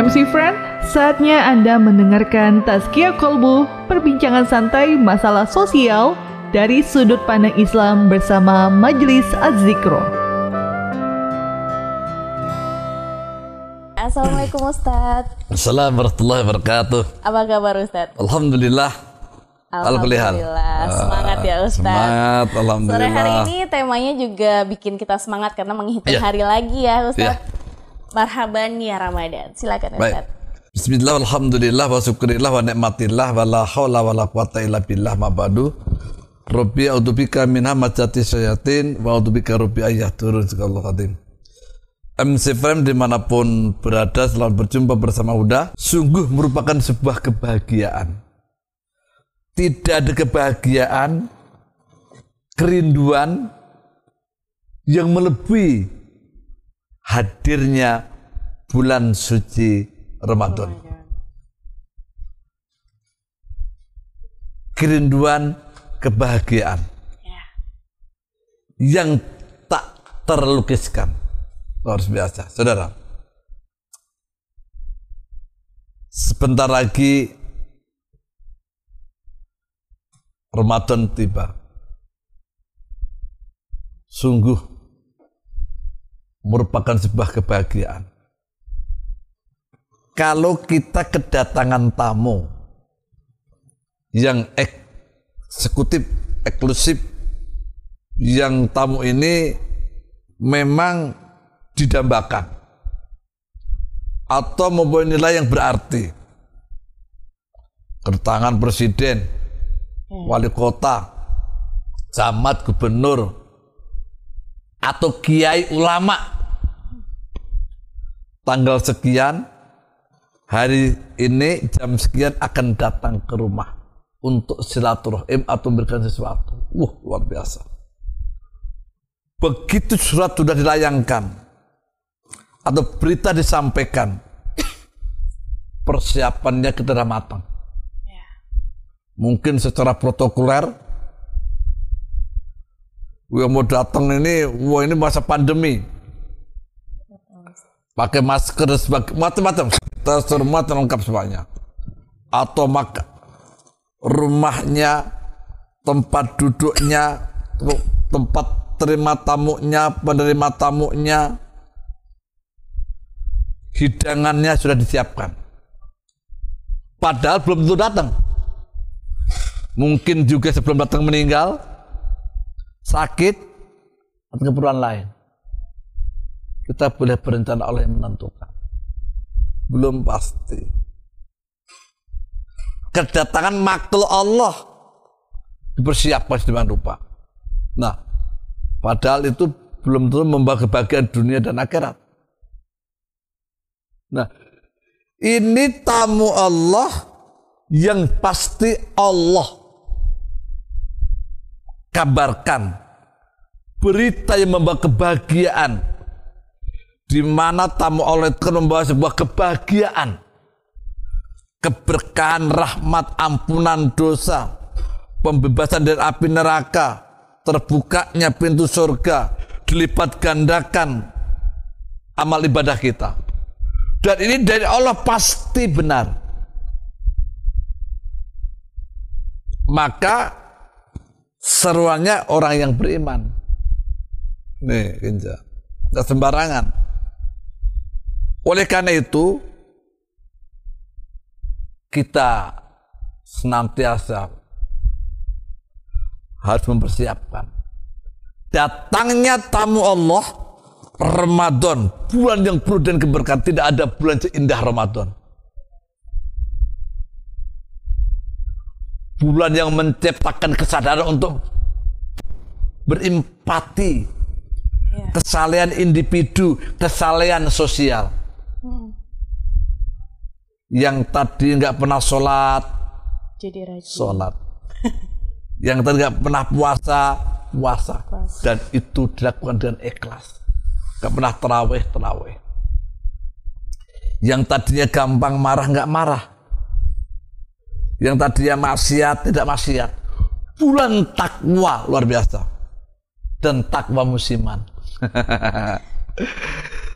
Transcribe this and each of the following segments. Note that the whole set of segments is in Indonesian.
MC Friend, saatnya Anda mendengarkan Tazkiyah Kolbu, perbincangan santai masalah sosial dari sudut pandang Islam bersama Majelis Az-Zikro. Assalamualaikum Ustadz Assalamualaikum warahmatullahi wabarakatuh. Apa kabar Ustadz? Alhamdulillah. Alhamdulillah. Semangat ya Ustadz Semangat, Sore alhamdulillah. hari ini temanya juga bikin kita semangat karena menghitung Iya. hari lagi ya Ustadz Iya. Marhaban ya Ramadan Silakan Baik. Ustadz Bismillah, alhamdulillah, wa syukurillah, wa ni'matillah, wa la hawla wa la quwata illa billah ma ba'du. Rabbi a'udzubika min hamazati syayatin wa a'udzubika rabbi ayyahdurun Allah qadim. MC Frame di mana pun berada selamat berjumpa bersama Huda sungguh merupakan sebuah kebahagiaan tidak ada kebahagiaan kerinduan yang melebihi hadirnya bulan suci Ramadan. Kerinduan kebahagiaan. Ya. yang tak terlukiskan. Luar biasa. Saudara sebentar lagi Ramadan tiba. Sungguh merupakan sebuah kebahagiaan. Kalau kita kedatangan tamu yang eksekutif eksklusif yang tamu ini memang didambakan atau mempunyai nilai yang berarti kedatangan presiden wali kota camat gubernur atau kiai ulama tanggal sekian hari ini jam sekian akan datang ke rumah untuk silaturahim atau memberikan sesuatu. Wah, luar biasa. Begitu surat sudah dilayangkan atau berita disampaikan, persiapannya kita sudah matang. Mungkin secara protokoler, yang mau datang ini, wah ini masa pandemi, pakai masker macam-macam, tersermat lengkap semuanya. Atau maka rumahnya, tempat duduknya, tempat terima tamunya, penerima tamunya, hidangannya sudah disiapkan. Padahal belum tentu datang. Mungkin juga sebelum datang meninggal, sakit, atau keperluan lain. Kita boleh berencana Allah yang menentukan. Belum pasti kedatangan makhluk Allah dipersiapkan sedemikian rupa. Nah, padahal itu belum tentu membawa kebahagiaan dunia dan akhirat. Nah, ini tamu Allah yang pasti Allah kabarkan berita yang membawa kebahagiaan di mana tamu Allah itu membawa sebuah kebahagiaan keberkahan, rahmat, ampunan dosa, pembebasan dari api neraka, terbukanya pintu surga, dilipat gandakan amal ibadah kita. Dan ini dari Allah pasti benar. Maka seruannya orang yang beriman. Nih, Kinja. Tidak sembarangan. Oleh karena itu, kita senantiasa harus mempersiapkan datangnya tamu Allah Ramadan bulan yang penuh dan keberkahan tidak ada bulan seindah Ramadan bulan yang menciptakan kesadaran untuk berempati kesalehan individu kesalehan sosial. Yang tadi nggak pernah sholat Jadi rajin. sholat. Yang tadi nggak pernah puasa puasa. Puasa. dan itu dilakukan dengan ikhlas. Nggak pernah terawih terawih. Yang tadinya gampang marah nggak marah yang tadinya maksiat tidak maksiat bulan takwa luar biasa dan takwa musiman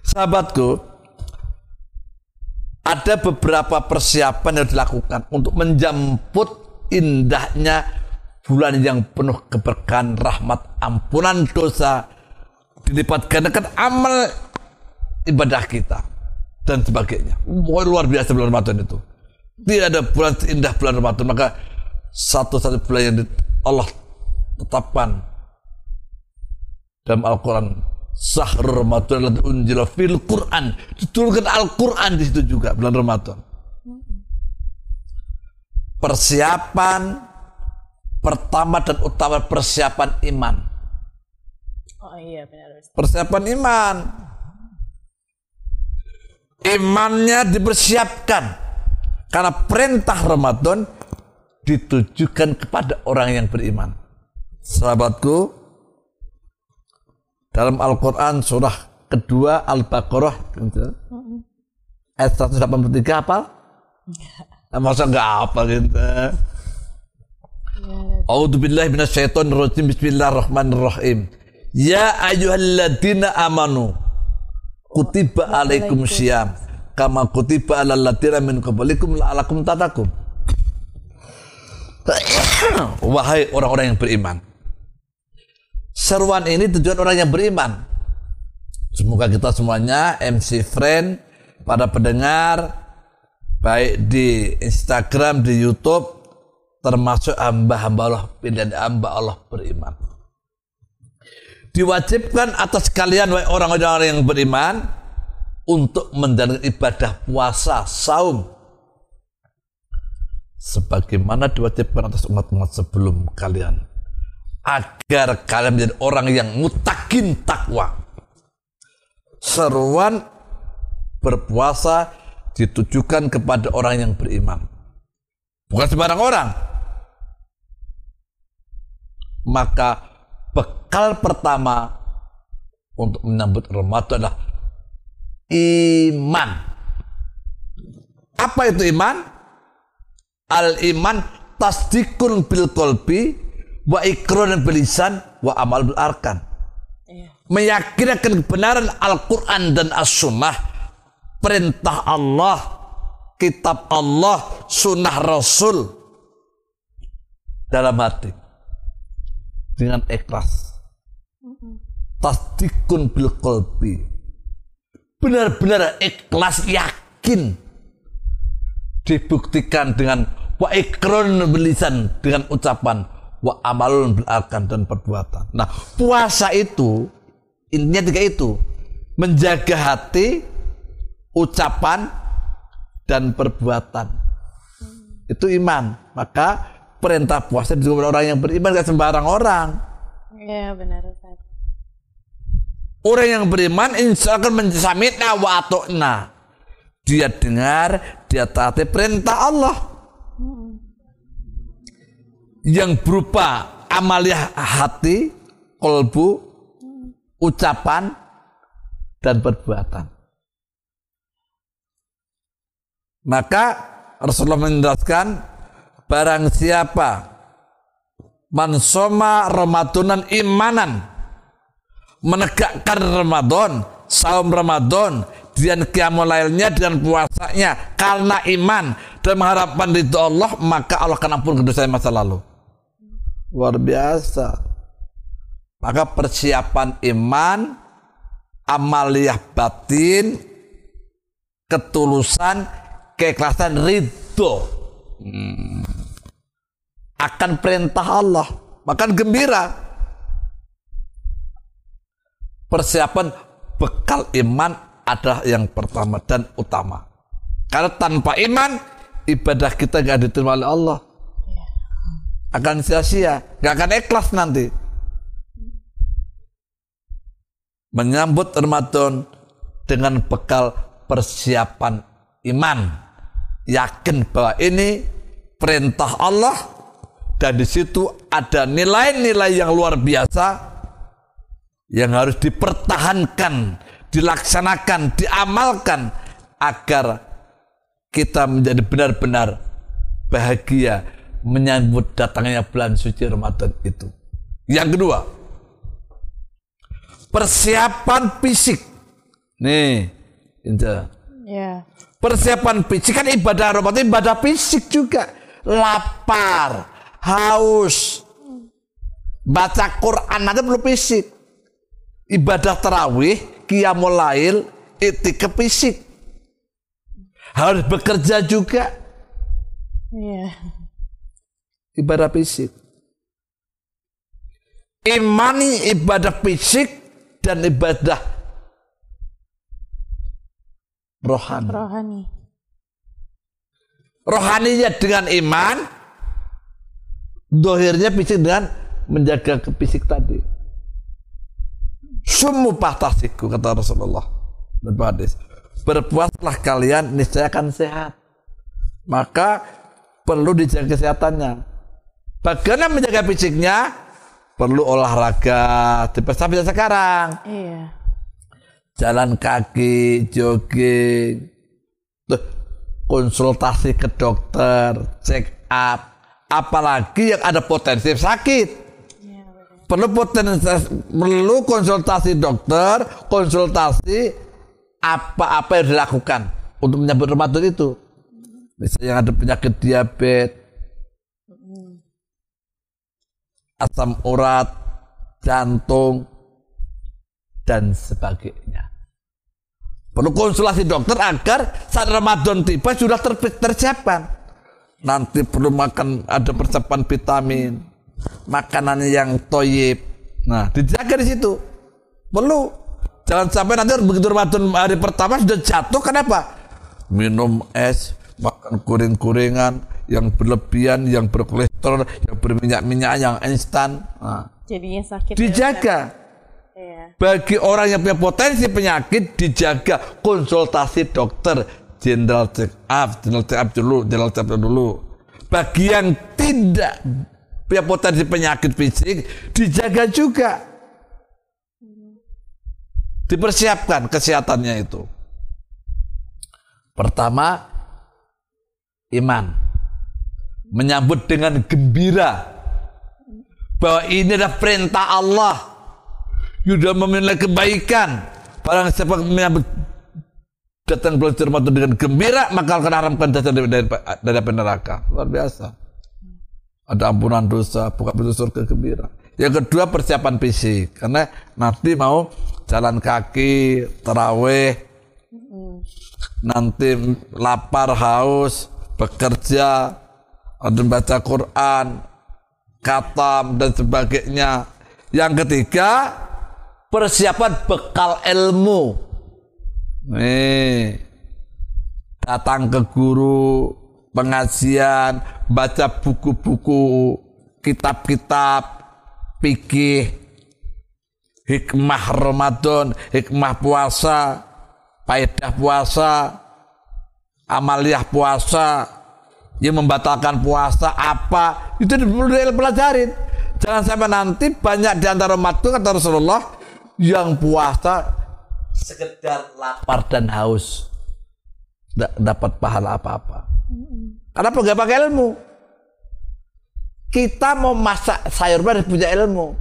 sahabatku ada beberapa persiapan yang dilakukan untuk menjemput indahnya bulan yang penuh keberkahan, rahmat, ampunan dosa, dilipat gandakan amal ibadah kita dan sebagainya. Wah, luar biasa bulan Ramadan itu. Tidak ada bulan seindah bulan Ramadan, maka satu-satu bulan yang Allah tetapkan dalam Al-Quran. Sahur Ramadan dan unjila fil Quran. Diturunkan Al-Quran di situ juga bulan Ramadan persiapan pertama dan utama persiapan iman. Oh iya benar. Persiapan iman. Imannya dipersiapkan karena perintah Ramadan ditujukan kepada orang yang beriman sahabatku dalam Al-Quran surah kedua Al-Baqarah gitu. ayat 183 apa? Masa nggak apa gitu? A'udzu billahi minasyaitonir rajim. Bismillahirrahmanirrahim. Ya ayyuhalladzina amanu kutiba alaikum syiyam kama kutiba alal ladzina min qablikum la'alakum tattaqun. Wahai orang-orang yang beriman. Seruan ini tujuan orang yang beriman. Semoga kita semuanya MC friend, pada pendengar baik di Instagram, di YouTube termasuk hamba-hamba Allah pilihan hamba Allah beriman. Diwajibkan atas kalian orang-orang yang beriman untuk menjalankan ibadah puasa, saum sebagaimana diwajibkan atas umat-umat sebelum kalian agar kalian menjadi orang yang mutakin takwa. Seruan berpuasa ditujukan kepada orang yang beriman. Bukan sembarang orang. Maka bekal pertama untuk menyambut Ramadan adalah iman. Apa itu iman? Al iman tasdikun bil kolbi wa ikron belisan wa amal bil arkan. Iya. Meyakinkan kebenaran Al-Quran dan As-Sunnah, perintah Allah, kitab Allah, sunnah Rasul dalam hati dengan ikhlas. Tasdikun bil kolbi. Benar-benar ikhlas yakin dibuktikan dengan wa ikron belisan dengan ucapan wa amalun bil arkan dan perbuatan. Nah, puasa itu intinya tiga itu. Menjaga hati, ucapan dan perbuatan. Itu iman. Maka perintah puasa juga orang yang beriman gak sembarang orang. Iya benar Ustaz. Orang yang beriman insya akan menjamitna. Dia dengar, dia taati perintah Allah. Yang berupa amaliah hati, kolbu, ucapan, dan perbuatan. Maka Rasulullah menjelaskan barang siapa mansoma Ramadanan imanan menegakkan Ramadan, saum Ramadan, dan qiyamul lailnya dan puasanya karena iman dan mengharapkan ridho Allah, maka Allah akan ampun dosa masa lalu. Luar biasa. Maka persiapan iman, amaliyah batin, ketulusan, keikhlasan ridho Hmm. akan perintah Allah, makan gembira. Persiapan bekal iman adalah yang pertama dan utama. Karena tanpa iman, ibadah kita gak diterima oleh Allah. Akan sia-sia, gak akan ikhlas nanti. Menyambut Ramadan dengan bekal persiapan iman. Yakin bahwa ini perintah Allah dan di situ ada nilai-nilai yang luar biasa yang harus dipertahankan, dilaksanakan, diamalkan agar kita menjadi benar-benar bahagia menyambut datangnya bulan suci Ramadan itu. Yang kedua, persiapan fisik. Nih, itu. Iya. Persiapan fisik kan ibadah Ramadan ibadah fisik juga. Lapar, haus. Baca Quran aja perlu fisik. Ibadah terawih, qiyamul lail, ke fisik. Harus bekerja juga. Iya. Ibadah fisik. Imani ibadah fisik dan ibadah rohani. Rohani. Rohaninya dengan iman, dohirnya fisik dengan menjaga ke fisik tadi. Sumu pahtasiku kata Rasulullah. Hadis. Berpuaslah kalian niscaya akan sehat. Maka perlu dijaga kesehatannya. Bagaimana menjaga fisiknya? Perlu olahraga. Sampai sekarang. Iya. Jalan kaki, jogging. Tuh, konsultasi ke dokter, check up. Apalagi yang ada potensi sakit. Perlu potensi, perlu konsultasi dokter, konsultasi apa-apa yang dilakukan untuk menyambut Ramadan itu. Misalnya ada penyakit diabetes, asam urat, jantung, dan sebagainya. Perlu konsultasi dokter agar saat Ramadan tiba sudah ter tersiapkan. Nanti perlu makan ada persiapan vitamin, makanan yang toyib. Nah, dijaga di situ. Perlu. Jangan sampai nanti begitu Ramadan hari pertama sudah jatuh. Kenapa? Minum es, makan kuring-kuringan, yang berlebihan, yang berkolesterol, yang berminyak-minyak, yang instan. Nah, Jadinya sakit. ya, dijaga. Iya. Bagi orang yang punya potensi penyakit dijaga konsultasi dokter general check up, general check up dulu, general check up dulu. Bagi yang tidak punya potensi penyakit fisik dijaga juga. Dipersiapkan kesehatannya itu. Pertama, iman. Menyambut dengan gembira bahwa ini adalah perintah Allah sudah memiliki kebaikan. Barang siapa menyambut datang Ramadan dengan gembira, maka akan haramkan datang dari, dari, dari neraka. Luar biasa. Ada ampunan dosa, buka pintu surga gembira. Yang kedua persiapan fisik, karena nanti mau jalan kaki, terawih, nanti lapar, haus, bekerja, ada baca Quran, katam dan sebagainya. Yang ketiga, persiapan bekal ilmu. Nih, datang ke guru, pengajian, baca buku-buku, kitab-kitab, pikih, hikmah Ramadan, hikmah puasa, faedah puasa, amaliah puasa, yang membatalkan puasa apa, itu perlu dipelajarin. Jangan sampai nanti banyak di antara umat itu kata Rasulullah yang puasa sekedar lapar dan haus. Tidak dapat pahala apa-apa. Kenapa nggak pakai ilmu? Kita mau masak sayur harus punya ilmu.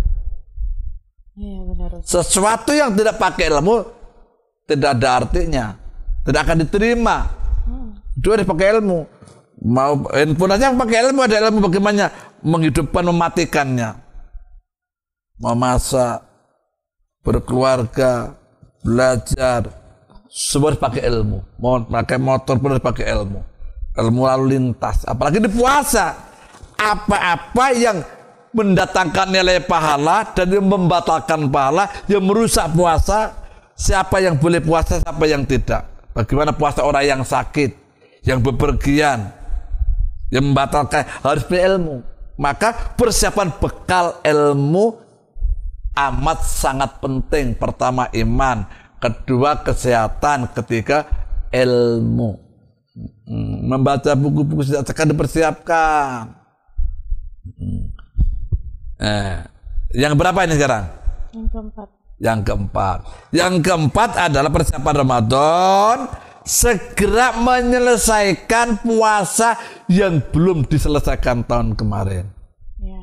Iya benar. Sesuatu yang tidak pakai ilmu tidak ada artinya, tidak akan diterima. Itu harus pakai ilmu. Mau handphone aja pakai ilmu ada ilmu bagaimana menghidupkan mematikannya. Memasak, berkeluarga, belajar, semua harus pakai ilmu. Mau pakai motor pun harus pakai ilmu. Ilmu lalu lintas, apalagi di puasa. Apa-apa yang mendatangkan nilai pahala dan yang membatalkan pahala, yang merusak puasa, siapa yang boleh puasa, siapa yang tidak. Bagaimana puasa orang yang sakit, yang bepergian, yang membatalkan harus berilmu. Maka persiapan bekal ilmu amat sangat penting. Pertama iman, kedua kesehatan, ketiga ilmu. Hmm, Membaca buku-buku sejak sekarang dipersiapkan. Hmm. Eh, yang berapa ini sekarang? Yang keempat. Yang keempat. Yang keempat adalah persiapan Ramadan segera menyelesaikan puasa yang belum diselesaikan tahun kemarin. Iya.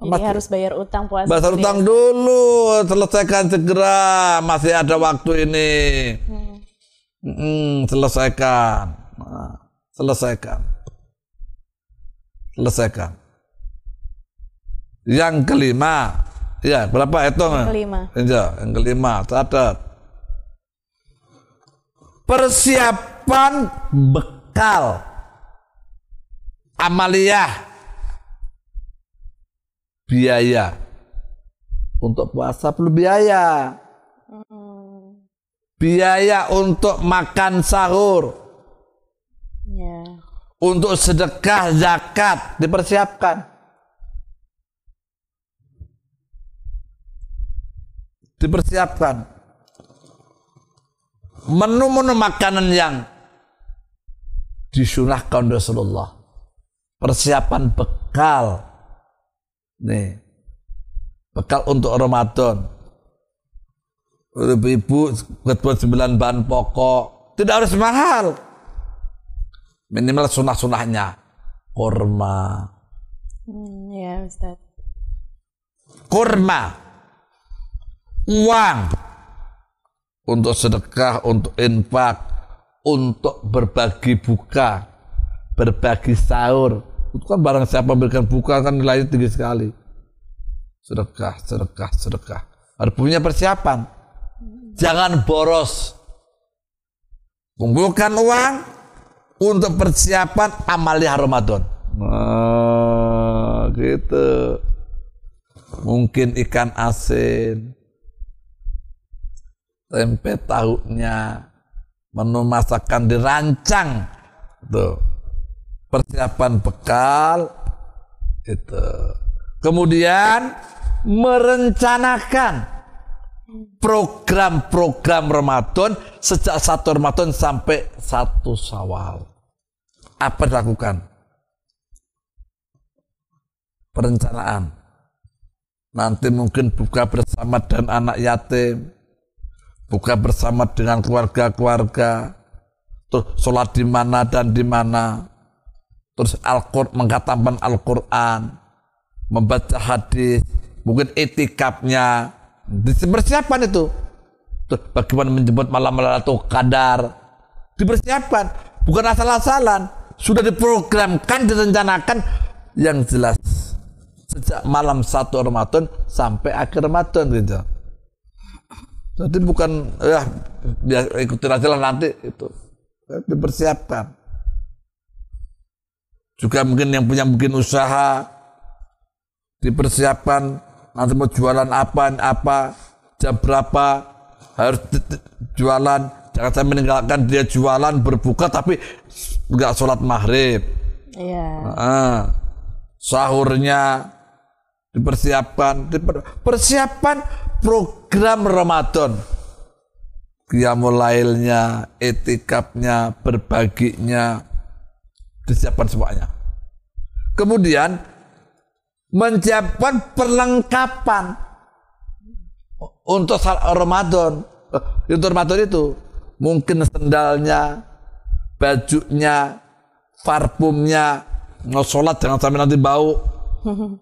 Jadi Mas- harus bayar utang puasa. Ya, utang dulu, selesaikan segera, masih ada waktu ini. Mm, selesaikan. Nah, selesaikan. Selesaikan. Yang kelima, ya berapa itu? Yang kelima. Ya, yang kelima, catat. Persiapan bekal amaliyah biaya untuk puasa perlu biaya Hmm. Biaya untuk makan sahur. Ya. untuk sedekah zakat dipersiapkan. Dipersiapkan. Menu-menu makanan yang disunahkan Rasulullah. Persiapan bekal. Nih. Bekal untuk Ramadan ibu ketua sembilan bahan pokok. Tidak harus mahal. Minimal sunah-sunahnya. Kurma. Hmm, ya Ustaz. kurma. Uang. Untuk sedekah untuk infak untuk berbagi buka berbagi sahur. Itu kan barang siapa memberikan buka kan nilainya tinggi sekali. Sedekah sedekah sedekah. Harus punya persiapan jangan boros. Kumpulkan uang untuk persiapan amalia Ramadan. Nah gitu. Mungkin ikan asin. Tempe tahunya. Menu masakan dirancang tuh. Persiapan bekal. Itu. Kemudian merencanakan program-program Ramadan sejak satu Ramadan sampai satu Syawal. Apa dilakukan? Perencanaan. Nanti mungkin buka bersama dan anak yatim buka bersama dengan keluarga-keluarga terus sholat di mana dan di mana. Terus Al-Qur'an mengatakan Al-Quran membaca hadis mungkin etikapnya dipersiapkan itu. Terus bagaimana menjemput malam-malam atau kadar dipersiapkan. Bukan asal-asalan. Sudah diprogramkan direncanakan. Yang jelas sejak malam satu Ramadan sampai akhir Ramadan gitu. Jadi bukan ya biar ikutin aja lah nanti itu dipersiapkan. Juga mungkin yang punya mungkin usaha. Dipersiapkan nanti mau jualan apa apa jam berapa harus jualan. Jangan sampai meninggalkan dia jualan berbuka tapi nggak sholat maghrib. Iya. Ah, sahurnya dipersiapkan. Diper- persiapan program Ramadan. Qiyamul lailnya, etikapnya, berbaginya. Disiapkan semuanya. Kemudian menyiapkan perlengkapan untuk Ramadan. Eh, Untuk Ramadan itu mungkin sendalnya, bajunya, parfumnya, mau sholat jangan sampai nanti bau.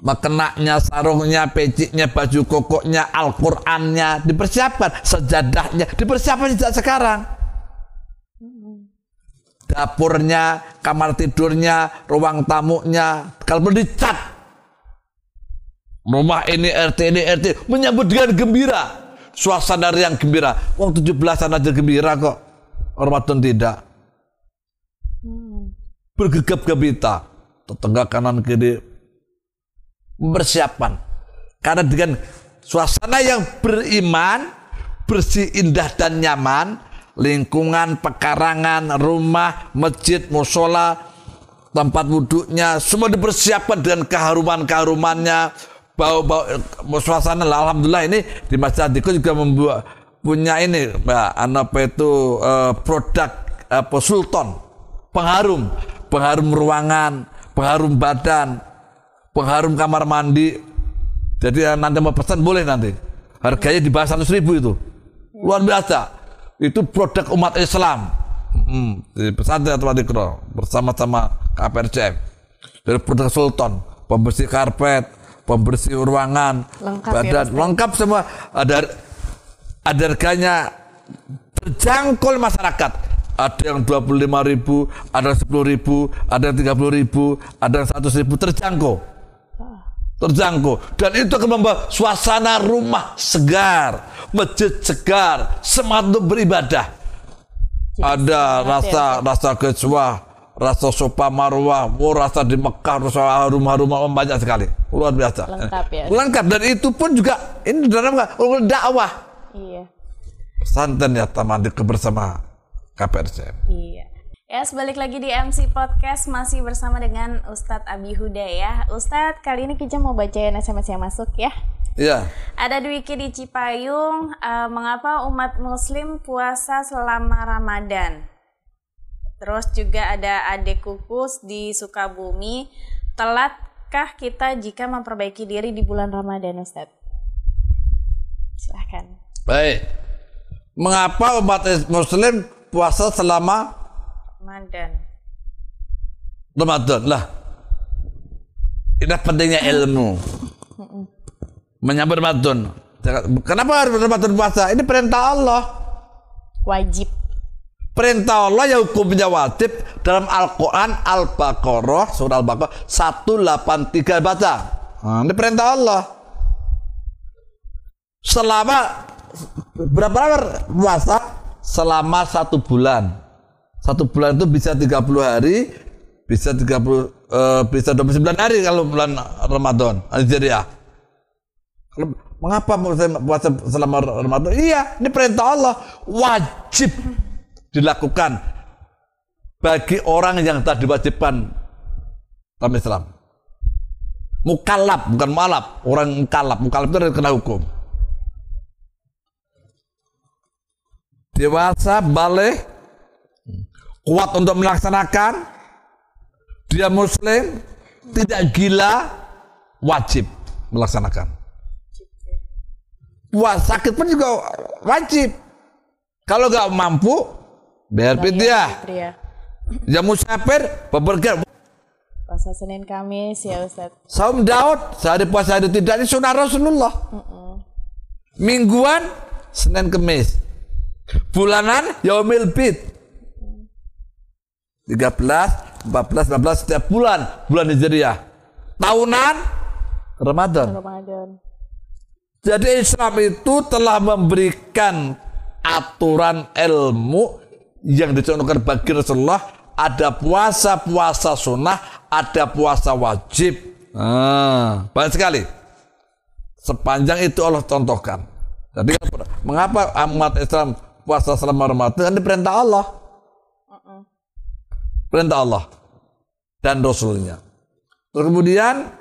Makenaknya, sarungnya, peciknya, baju kokoknya, Al-Qur'annya dipersiapkan, sejadahnya dipersiapkan sejak sekarang. Dapurnya, kamar tidurnya, ruang tamunya, kalau dicat. Rumah ini RT ini RT menyambut dengan gembira. Suasana yang gembira. Wong 17-an aja gembira kok. Ramadan tidak. Bergegap gembita. Tetangga kanan kiri mempersiapkan. Karena dengan suasana yang beriman, bersih, indah dan nyaman, lingkungan, pekarangan, rumah, masjid, musola, tempat wudhunya, semua dipersiapkan dengan keharuman-keharumannya, bau-bau suasana. Alhamdulillah ini di Masjid Adiko juga membuat punya ini, Mbak, apa itu eh, produk apa Sultan, pengharum, pengharum ruangan, pengharum badan, pengharum kamar mandi. Jadi nanti mau pesan boleh nanti. Harganya di bawah 100 ribu itu. Luar biasa. Itu produk umat Islam. Hmm, di pesantren atau Adikro bersama-sama KPRCM. Dari produk Sultan, pembersih karpet, pembersih ruangan, Lengkap ya, badan, Ustaz? lengkap semua. Ada ada harganya terjangkau masyarakat. Ada yang 25 ribu, ada yang 10 ribu, ada yang 30 ribu, ada yang 100 ribu terjangkau. Terjangkau. Dan itu akan membawa suasana rumah segar, masjid segar, semangat untuk beribadah. Ada rasa rasa kecewa, rasa sopa marwah, oh, rasa di Mekah, rasa rumah-rumah banyak sekali. Luar biasa. Lengkap ya. Lengkap. Dan itu pun juga, ini dalam dakwah. Iya. Santan ya teman bersama KPRCM. Iya. Ya, sebalik lagi di MC Podcast masih bersama dengan Ustadz Abi Huda ya. Ustadz, kali ini kita mau bacain SMS yang masuk ya. Iya. Ada Dwiki di Cipayung, eh, mengapa umat muslim puasa selama Ramadan? Terus juga ada Ade Kukus di Sukabumi, telatkah kita jika memperbaiki diri di bulan Ramadan Ustadz? Silahkan. Baik. Mengapa umat muslim puasa selama Ramadan. Ramadan? Lah. Ini pentingnya ilmu. Menyambut Ramadan. Kenapa harus Ramadan puasa? Ini perintah Allah. Wajib. Perintah Allah yang hukumnya wajib dalam Al-Quran Al-Baqarah surah Al-Baqarah 183 baca. Nah, ini perintah Allah. Selama berapa lama puasa? Selama satu bulan. Satu bulan itu bisa 30 hari, bisa 30 eh, bisa 29 hari kalau bulan Ramadan. Algeria. Kalau mengapa puasa selama Ramadan? Iya, ini perintah Allah wajib dilakukan bagi orang yang tak diwajibkan dalam Islam. Mukalab bukan malap, orang mukalab, mukalab itu kena hukum. Dewasa, balik, kuat untuk melaksanakan, dia muslim, tidak gila, wajib melaksanakan. Wah, sakit pun juga wajib. Kalau nggak mampu, bayar fidyah. Pria. Ya musafir, bepergian. Puasa Senin Kamis ya Ustadz. Saum Daud, sehari puasa hari tidak ini sunnah Rasulullah. Mingguan, Senin Kemis. Bulanan, Yaumil Bid. 13, 14, 15 setiap bulan, bulan Hijriah. Tahunan, Ramadan. Ramadan. Jadi Islam itu telah memberikan aturan ilmu yang dicontohkan bagi Rasulullah ada puasa-puasa sunnah, ada puasa wajib. Ah, banyak sekali. Sepanjang itu Allah contohkan. Jadi mengapa umat Islam puasa selama Ramadan? Ini perintah Allah. Perintah Allah dan Rasulnya. Terus kemudian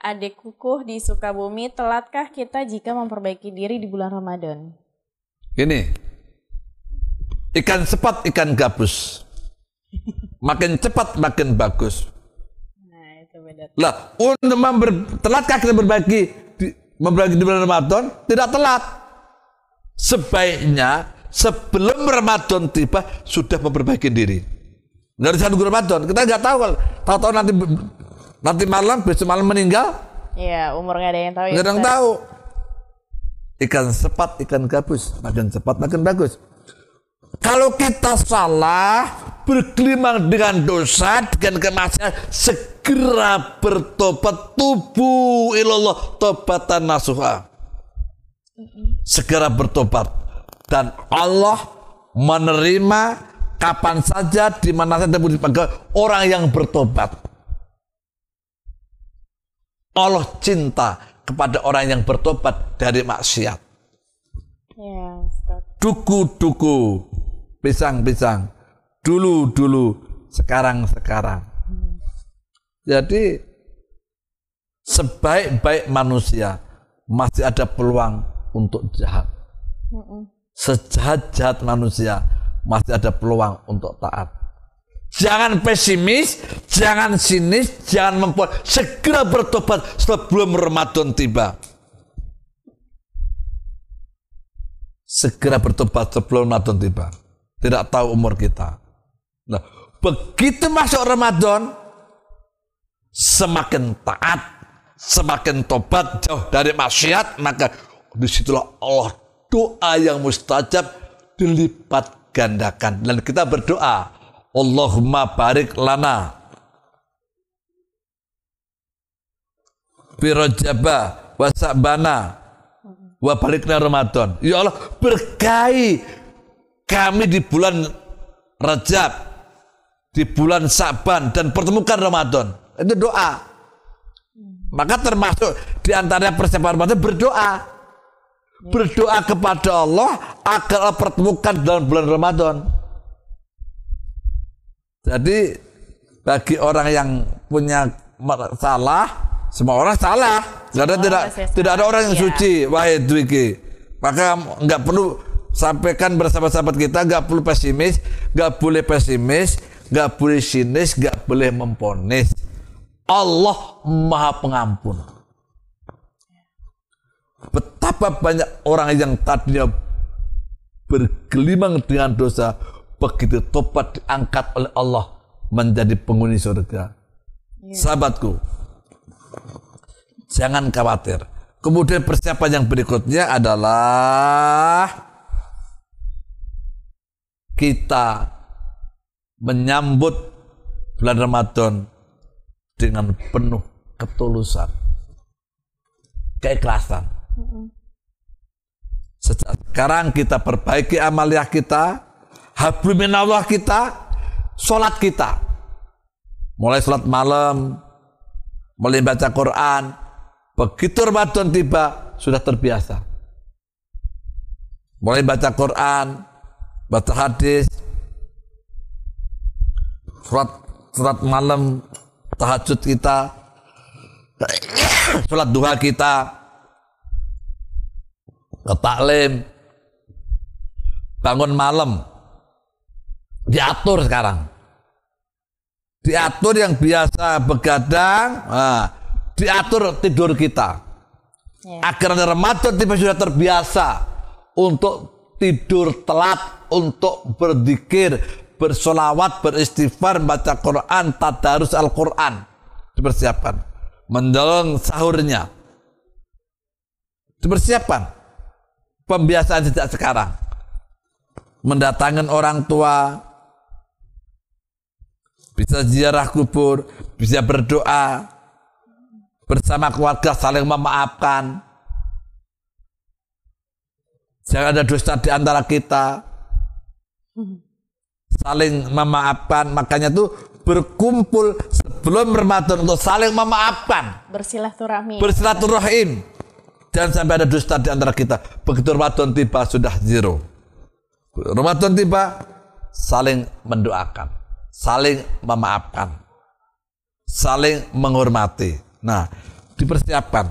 Adik kukuh di Sukabumi, telatkah kita jika memperbaiki diri di bulan Ramadan? Gini, ikan cepat ikan gabus. Makin cepat makin bagus. Nah, itu beda. Lah, untuk member, telatkah kita berbagi di, membagi di bulan Ramadan? Tidak telat. Sebaiknya sebelum Ramadan tiba sudah memperbaiki diri. Nggak ada satu Ramadan. Kita nggak tahu kalau tahu-tahu nanti nanti malam besok malam meninggal Iya, umur nggak ada yang tahu ya. nggak ada yang tahu. Ikan cepat ikan gabus makin cepat makin bagus. Kalau kita salah bergelimang dengan dosa dengan kemaksiatan segera bertobat tubuh ilallah tobatan nasuha segera bertobat dan Allah menerima kapan saja di mana saja dipanggil orang yang bertobat Allah cinta kepada orang yang bertobat dari maksiat Ustadz. duku-duku, pisang-pisang, dulu-dulu, sekarang-sekarang. Jadi sebaik-baik manusia masih ada peluang untuk jahat. Sejahat-jahat manusia masih ada peluang untuk taat. Jangan pesimis, jangan sinis, jangan membuat segera bertobat sebelum Ramadan tiba. segera bertobat sebelum Ramadan tiba. Tidak tahu umur kita. Nah, begitu masuk Ramadan, semakin taat, semakin tobat jauh dari maksiat, maka di situlah Allah doa yang mustajab dilipat gandakan. Dan kita berdoa Allahumma barik lana birojaba wasabana wa balikna Ramadan. Ya Allah berkahi kami di bulan Rajab di bulan Saban dan pertemukan Ramadan. Itu doa. Maka termasuk di antara persiapan Ramadan berdoa berdoa kepada Allah agar pertemukan dalam bulan Ramadan jadi bagi orang yang punya masalah semua orang salah. Karena tidak tidak ada orang yang ya. suci. Wahai Dwiki. Maka nggak perlu sampaikan bersama sahabat kita nggak perlu pesimis, nggak boleh pesimis, nggak boleh sinis, nggak boleh memponis. Allah Maha Pengampun. Betapa banyak orang yang tadinya bergelimang dengan dosa, begitu tobat diangkat oleh Allah menjadi penghuni surga. Ya. Sahabatku, Jangan khawatir. Kemudian persiapan yang berikutnya adalah kita menyambut bulan Ramadan dengan penuh ketulusan, keikhlasan. Sekarang kita perbaiki amaliah kita, habluminallah kita, sholat kita. Mulai sholat malam, mulai baca Quran, begitu Ramadan tiba sudah terbiasa. Mulai baca Quran, baca hadis, surat surat malam, tahajud kita, sholat duha kita, ke taklim, bangun malam, diatur sekarang diatur yang biasa begadang, nah, diatur tidur kita. Ya. Agar Ramadan tiba sudah terbiasa untuk tidur telat, untuk berzikir, bersolawat, beristighfar, baca Quran, tadarus Al-Quran. Dipersiapkan. Menjelang sahurnya. Dipersiapkan. Pembiasaan sejak sekarang. Mendatangkan orang tua, bisa ziarah kubur, bisa berdoa, bersama keluarga saling memaafkan. Jangan ada dusta di antara kita. Saling memaafkan, makanya tuh berkumpul sebelum Ramadan untuk saling memaafkan. Bersilaturahmi. Bersilaturahim. Jangan sampai ada dusta di antara kita. Begitu Ramadan tiba sudah zero. Ramadan tiba saling mendoakan saling memaafkan, saling menghormati. Nah, dipersiapkan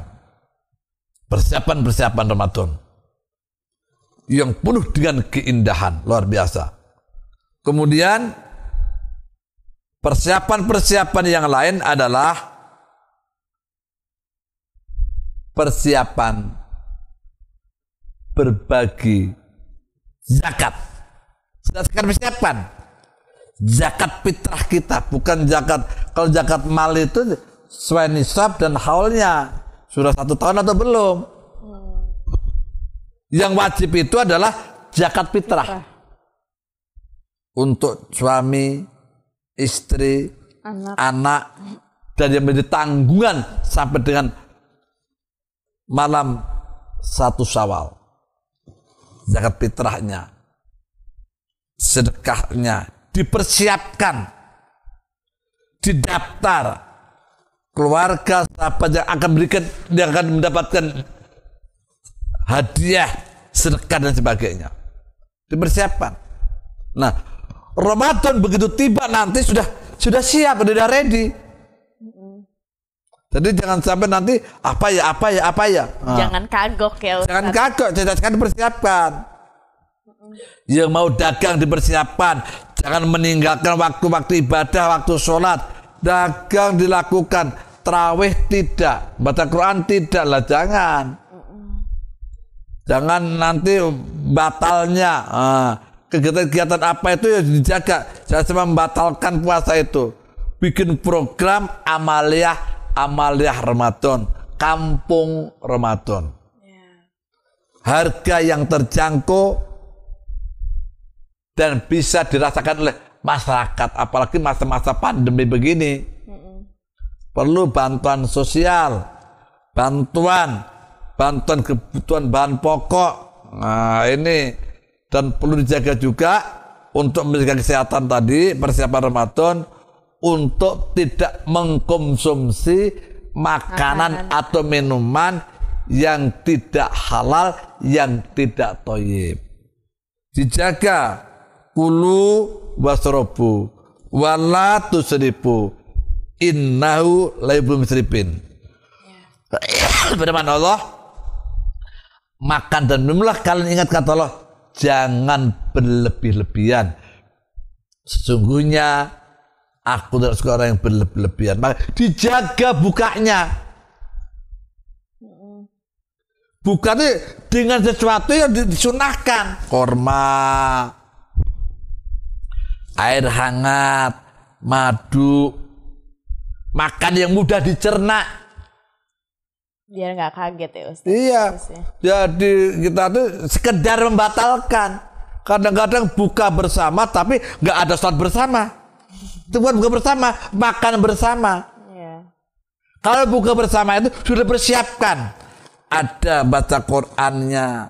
persiapan-persiapan Ramadan yang penuh dengan keindahan luar biasa. Kemudian persiapan-persiapan yang lain adalah persiapan berbagi zakat. Sudah sekarang persiapan zakat fitrah kita, bukan zakat. Kalau zakat mal itu sesuai nisab dan haulnya sudah satu tahun atau belum. Yang wajib itu adalah zakat fitrah. Untuk suami, istri, anak. anak dan yang menjadi tanggungan sampai dengan malam satu sawal. Zakat fitrahnya, sedekahnya, dipersiapkan, didaftar. Keluarga sahabat yang akan berikan yang akan mendapatkan hadiah sedekah dan sebagainya. Dipersiapkan. Nah Ramadan begitu tiba nanti sudah sudah siap sudah ready jadi jangan sampai nanti apa ya apa ya apa ya nah. jangan kagok ya Ustaz. jangan kagok sekali dipersiapkan yang mau dagang dipersiapkan Jangan meninggalkan waktu-waktu ibadah, waktu sholat. Dagang dilakukan. Terawih tidak. Baca Quran tidak lah. Jangan. Jangan nanti batalnya. kegiatan-kegiatan apa itu ya dijaga. Jangan cuma membatalkan puasa itu. Bikin program amaliah amaliah Ramadan. Kampung Ramadan. Ya. Harga yang terjangkau dan bisa dirasakan oleh masyarakat apalagi masa-masa pandemi begini perlu bantuan sosial bantuan bantuan kebutuhan bahan pokok nah ini dan perlu dijaga juga untuk menjaga kesehatan tadi persiapan Ramadan untuk tidak mengkonsumsi makanan, makanan. atau minuman yang tidak halal, yang tidak toyib. Dijaga kulu wasrobu wala tusrifu innahu laibul musrifin. Ya. Firman Allah makan dan minumlah kalian ingat kata Allah jangan berlebih-lebihan sesungguhnya aku tidak suka orang yang berlebih-lebihan. Maka dijaga bukanya. Bukan dengan sesuatu yang disunahkan. Korma. Air hangat. Madu. Makan yang mudah dicerna. Biar nggak kaget ya Ustaz. Iya. Jadi kita tuh sekedar membatalkan. Kadang-kadang buka bersama tapi nggak ada sholat bersama. Itu bukan buka bersama, makan bersama. Iya. Kalau buka bersama itu sudah persiapkan ada baca Qurannya,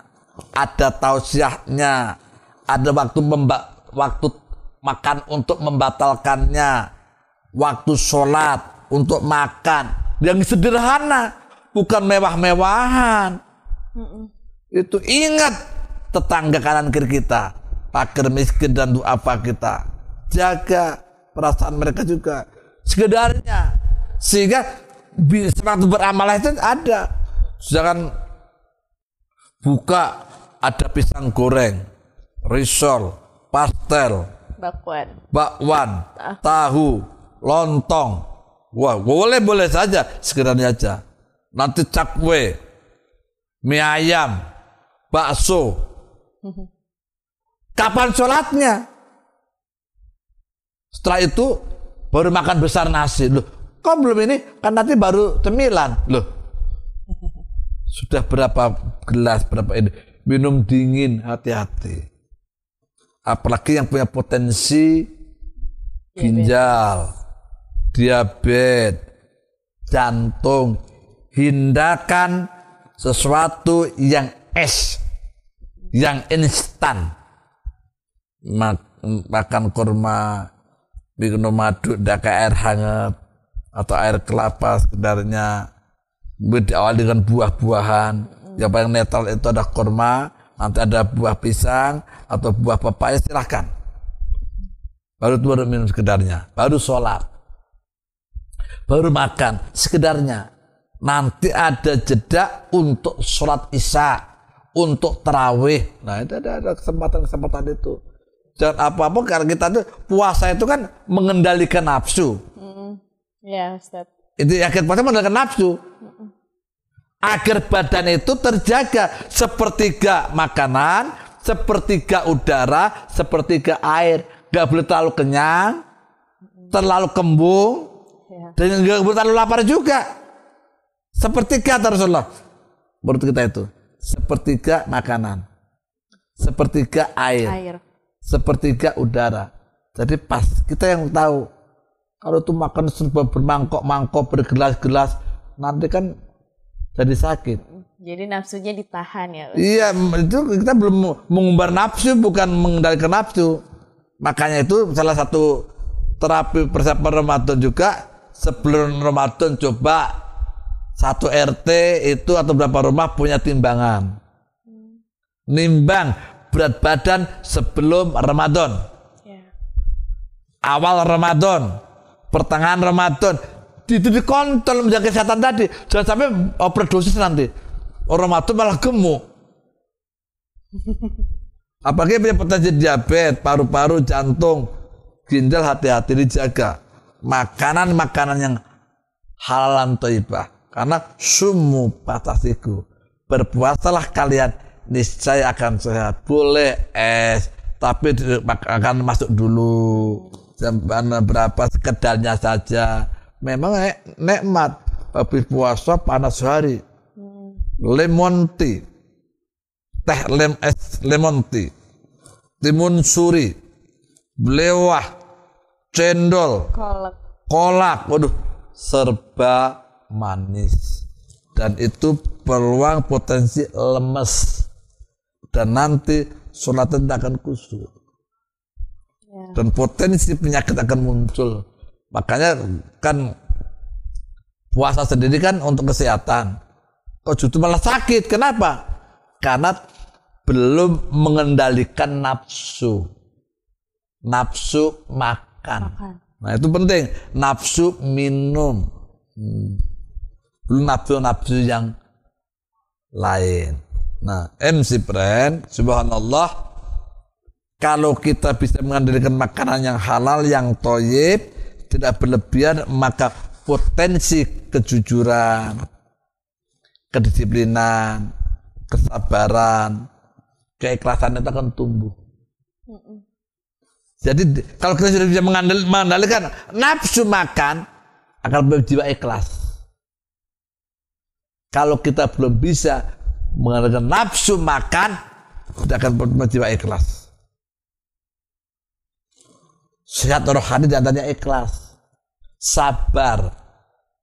ada tausiahnya, ada waktu memba waktu makan untuk membatalkannya, waktu sholat untuk makan yang sederhana, bukan mewah-mewahan. Itu ingat tetangga kanan kiri kita, pakir miskin dan apa kita, jaga perasaan mereka juga sekedarnya sehingga semangat beramal itu ada Sedangkan buka ada pisang goreng, risol, pastel, bakwan, bakwan, ah. tahu, lontong. Wah, boleh boleh saja sekedar aja. Nanti cakwe, mie ayam, bakso. Kapan sholatnya? Setelah itu baru makan besar nasi. Loh, kok belum ini? Kan nanti baru cemilan. Loh, sudah berapa gelas, berapa ini. Minum dingin, hati-hati. Apalagi yang punya potensi ginjal, diabetes, jantung. Hindarkan sesuatu yang es, yang instan. Makan kurma, minum madu, daka air hangat, atau air kelapa sekedarnya awal dengan buah-buahan. Yang paling netral itu ada kurma nanti ada buah pisang atau buah pepaya silahkan. Baru baru minum sekedarnya baru sholat baru makan sekedarnya. Nanti ada jeda untuk sholat isya untuk terawih. Nah itu ada, ada kesempatan kesempatan itu jangan apa apa karena kita tuh puasa itu kan mengendalikan nafsu mm, ya Ustaz itu yakin puasa mengendalikan nafsu agar badan itu terjaga sepertiga makanan, sepertiga udara, sepertiga air. Gak boleh terlalu kenyang, terlalu kembung, ya. dan gak boleh terlalu lapar juga. Sepertiga Rasulullah. Menurut kita itu. Sepertiga makanan. Sepertiga air. air. Sepertiga udara. Jadi pas kita yang tahu. Kalau tuh makan serba bermangkok-mangkok, bergelas-gelas, nanti kan jadi sakit. Jadi nafsunya ditahan ya. Iya, itu kita belum mengumbar nafsu bukan mengendalikan nafsu. Makanya itu salah satu terapi persiapan Ramadan juga sebelum Ramadan coba satu RT itu atau berapa rumah punya timbangan. Nimbang berat badan sebelum Ramadan. Ya. Awal Ramadan, pertengahan Ramadan, itu dikontrol menjaga kesehatan tadi. Jangan sampai overdosis nanti. Orang mati malah gemuk. Apalagi punya potensi diabetes paru-paru jantung. Ginjal hati-hati dijaga. Makanan-makanan yang halalan toibah. Karena sumu patasiku berpuasalah kalian niscaya akan sehat boleh es. Tapi akan masuk dulu. Jam berapa sekedarnya saja. Memang nikmat. Habis puasa panas hari lemon tea. Teh lem es lemon tea. Timun suri, belewah, cendol, Kolak. kolak, waduh, serba manis. Dan itu peluang potensi lemes. Dan nanti sholatnya tidak akan kusuk. Dan potensi penyakit akan muncul. Makanya kan puasa sendiri kan untuk kesehatan. Kok justru malah sakit? Kenapa? Karena belum mengendalikan nafsu. Nafsu makan. Nah itu penting. Nafsu minum. Hmm. Belum nafsu-nafsu yang lain. Nah, MC Friend, subhanallah, kalau kita bisa mengendalikan makanan yang halal, yang toyib, tidak berlebihan, maka potensi kejujuran, kedisiplinan, kesabaran, keikhlasan itu akan tumbuh. Jadi kalau kita sudah bisa mengendalikan nafsu makan, akan berjiwa ikhlas. Kalau kita belum bisa mengendalikan nafsu makan, tidak akan berjiwa ikhlas. Sehat rohani di antaranya ikhlas, sabar.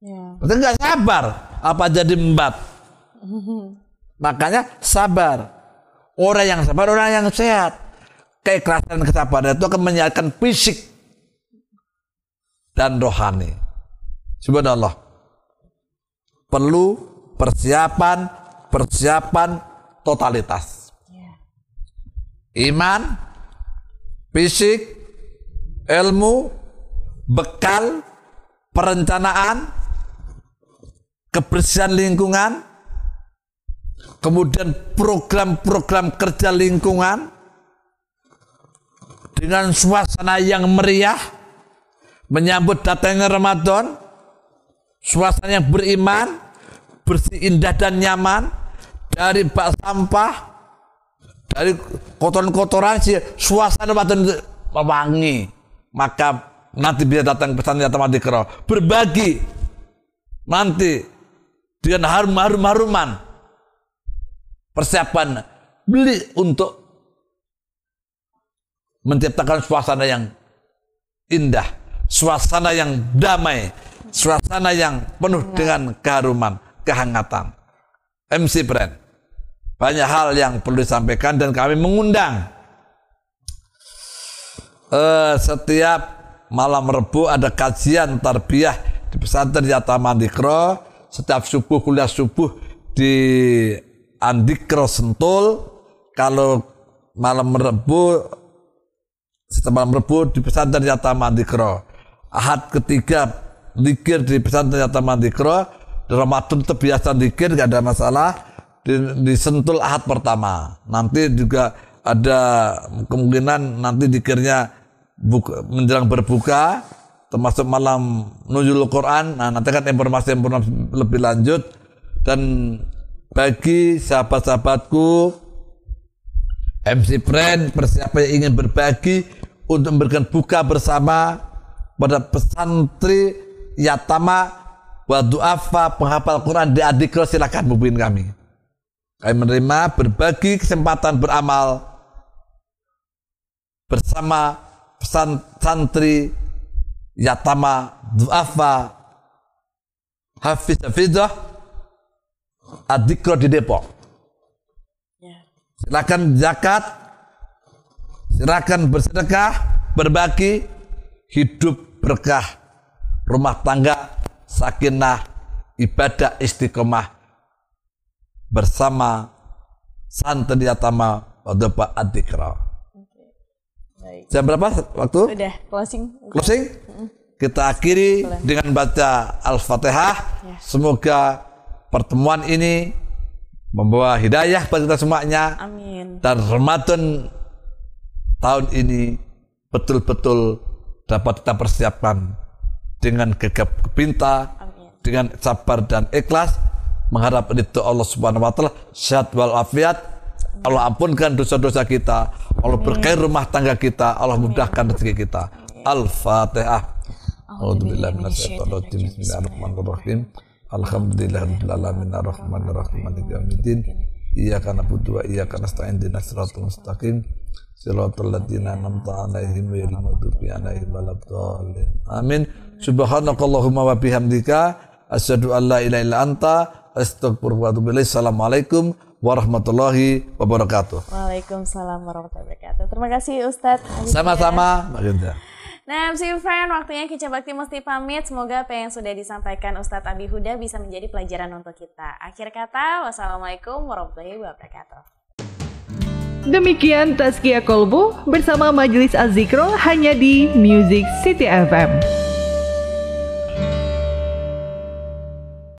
Ya. Betul nggak sabar? Apa jadi embat? Makanya sabar. Orang yang sabar, orang yang sehat. Keikhlasan dan kesabaran itu akan menyehatkan fisik dan rohani. Subhanallah. Perlu persiapan, persiapan totalitas. Iman, fisik, ilmu, bekal, perencanaan, kebersihan lingkungan, kemudian program-program kerja lingkungan dengan suasana yang meriah menyambut datangnya Ramadan, suasana yang beriman, bersih indah dan nyaman dari bak sampah, dari kotoran-kotoran sih suasana itu wangi, maka nanti bisa datang pesan nyata mati berbagi nanti dengan harum-harum haruman persiapan beli untuk menciptakan suasana yang indah, suasana yang damai, suasana yang penuh dengan keharuman, kehangatan. MC Brand. Banyak hal yang perlu disampaikan dan kami mengundang uh, setiap malam Rebu ada kajian tarbiyah di pesantren Yata Mandikro setiap subuh kuliah subuh di Andikro Sentul. Kalau malam Rebu setiap malam Rebu di pesantren Yata Mandikro Ahad ketiga dikir di pesantren Yata Mandikro Ramadan itu biasa dikir gak ada masalah di, Sentul Ahad pertama. Nanti juga ada kemungkinan nanti dikirnya buka, menjelang berbuka termasuk malam nuzul Quran. Nah nanti kan informasi-informasi lebih lanjut. Dan bagi sahabat-sahabatku MC Friend persiapan yang ingin berbagi untuk memberikan buka bersama pada pesantri Yatama wa du'afa penghafal Quran di Adikro silakan hubungin kami kami menerima berbagi kesempatan beramal bersama pesan santri Yatama Duafa Hafiz Hafidah Adikro di Depok. Silakan zakat silakan bersedekah berbagi hidup berkah rumah tangga sakinah ibadah istiqomah bersama santri Yatama Wadapa Adikro Baik. Jam berapa waktu? Udah closing. Closing? Kita akhiri dengan baca Al-Fatihah. Ya. Semoga pertemuan ini membawa hidayah bagi kita semuanya Amin. dan Ramadan tahun ini betul-betul dapat kita persiapkan dengan gegap gempita, dengan sabar dan ikhlas mengharap itu Allah Subhanahu wa taala sehat wal afiat. Allah ampunkan dosa-dosa kita. Allah berkahi rumah tangga kita. Allah mudahkan rezeki kita. Al-Fatihah. A'udzubillahi minasyaitonir rajim. Bismillahirrahmanirrahim. Alhamdulillahirabbil alamin arrahmanir rahim maliki yaumiddin. Iyyaka na'budu wa iyyaka nasta'in ihdinas siratal mustaqim. Siratal ladzina an'amta 'alaihim ghairil maghdubi 'alaihim waladdallin. Amin. Subhanakallahumma wa bihamdika asyhadu an la ilaha illa anta ilaik. Assalamualaikum warahmatullahi wabarakatuh. Waalaikumsalam warahmatullahi wabarakatuh. Terima kasih Ustadz. Sama-sama, Mbak Ginta. Nah, MC Friend, waktunya Kica Bakti mesti pamit. Semoga apa yang sudah disampaikan Ustadz Abi Huda bisa menjadi pelajaran untuk kita. Akhir kata, wassalamualaikum warahmatullahi wabarakatuh. Demikian Tazkia Kolbu bersama Majelis Az-Zikro hanya di Music City FM.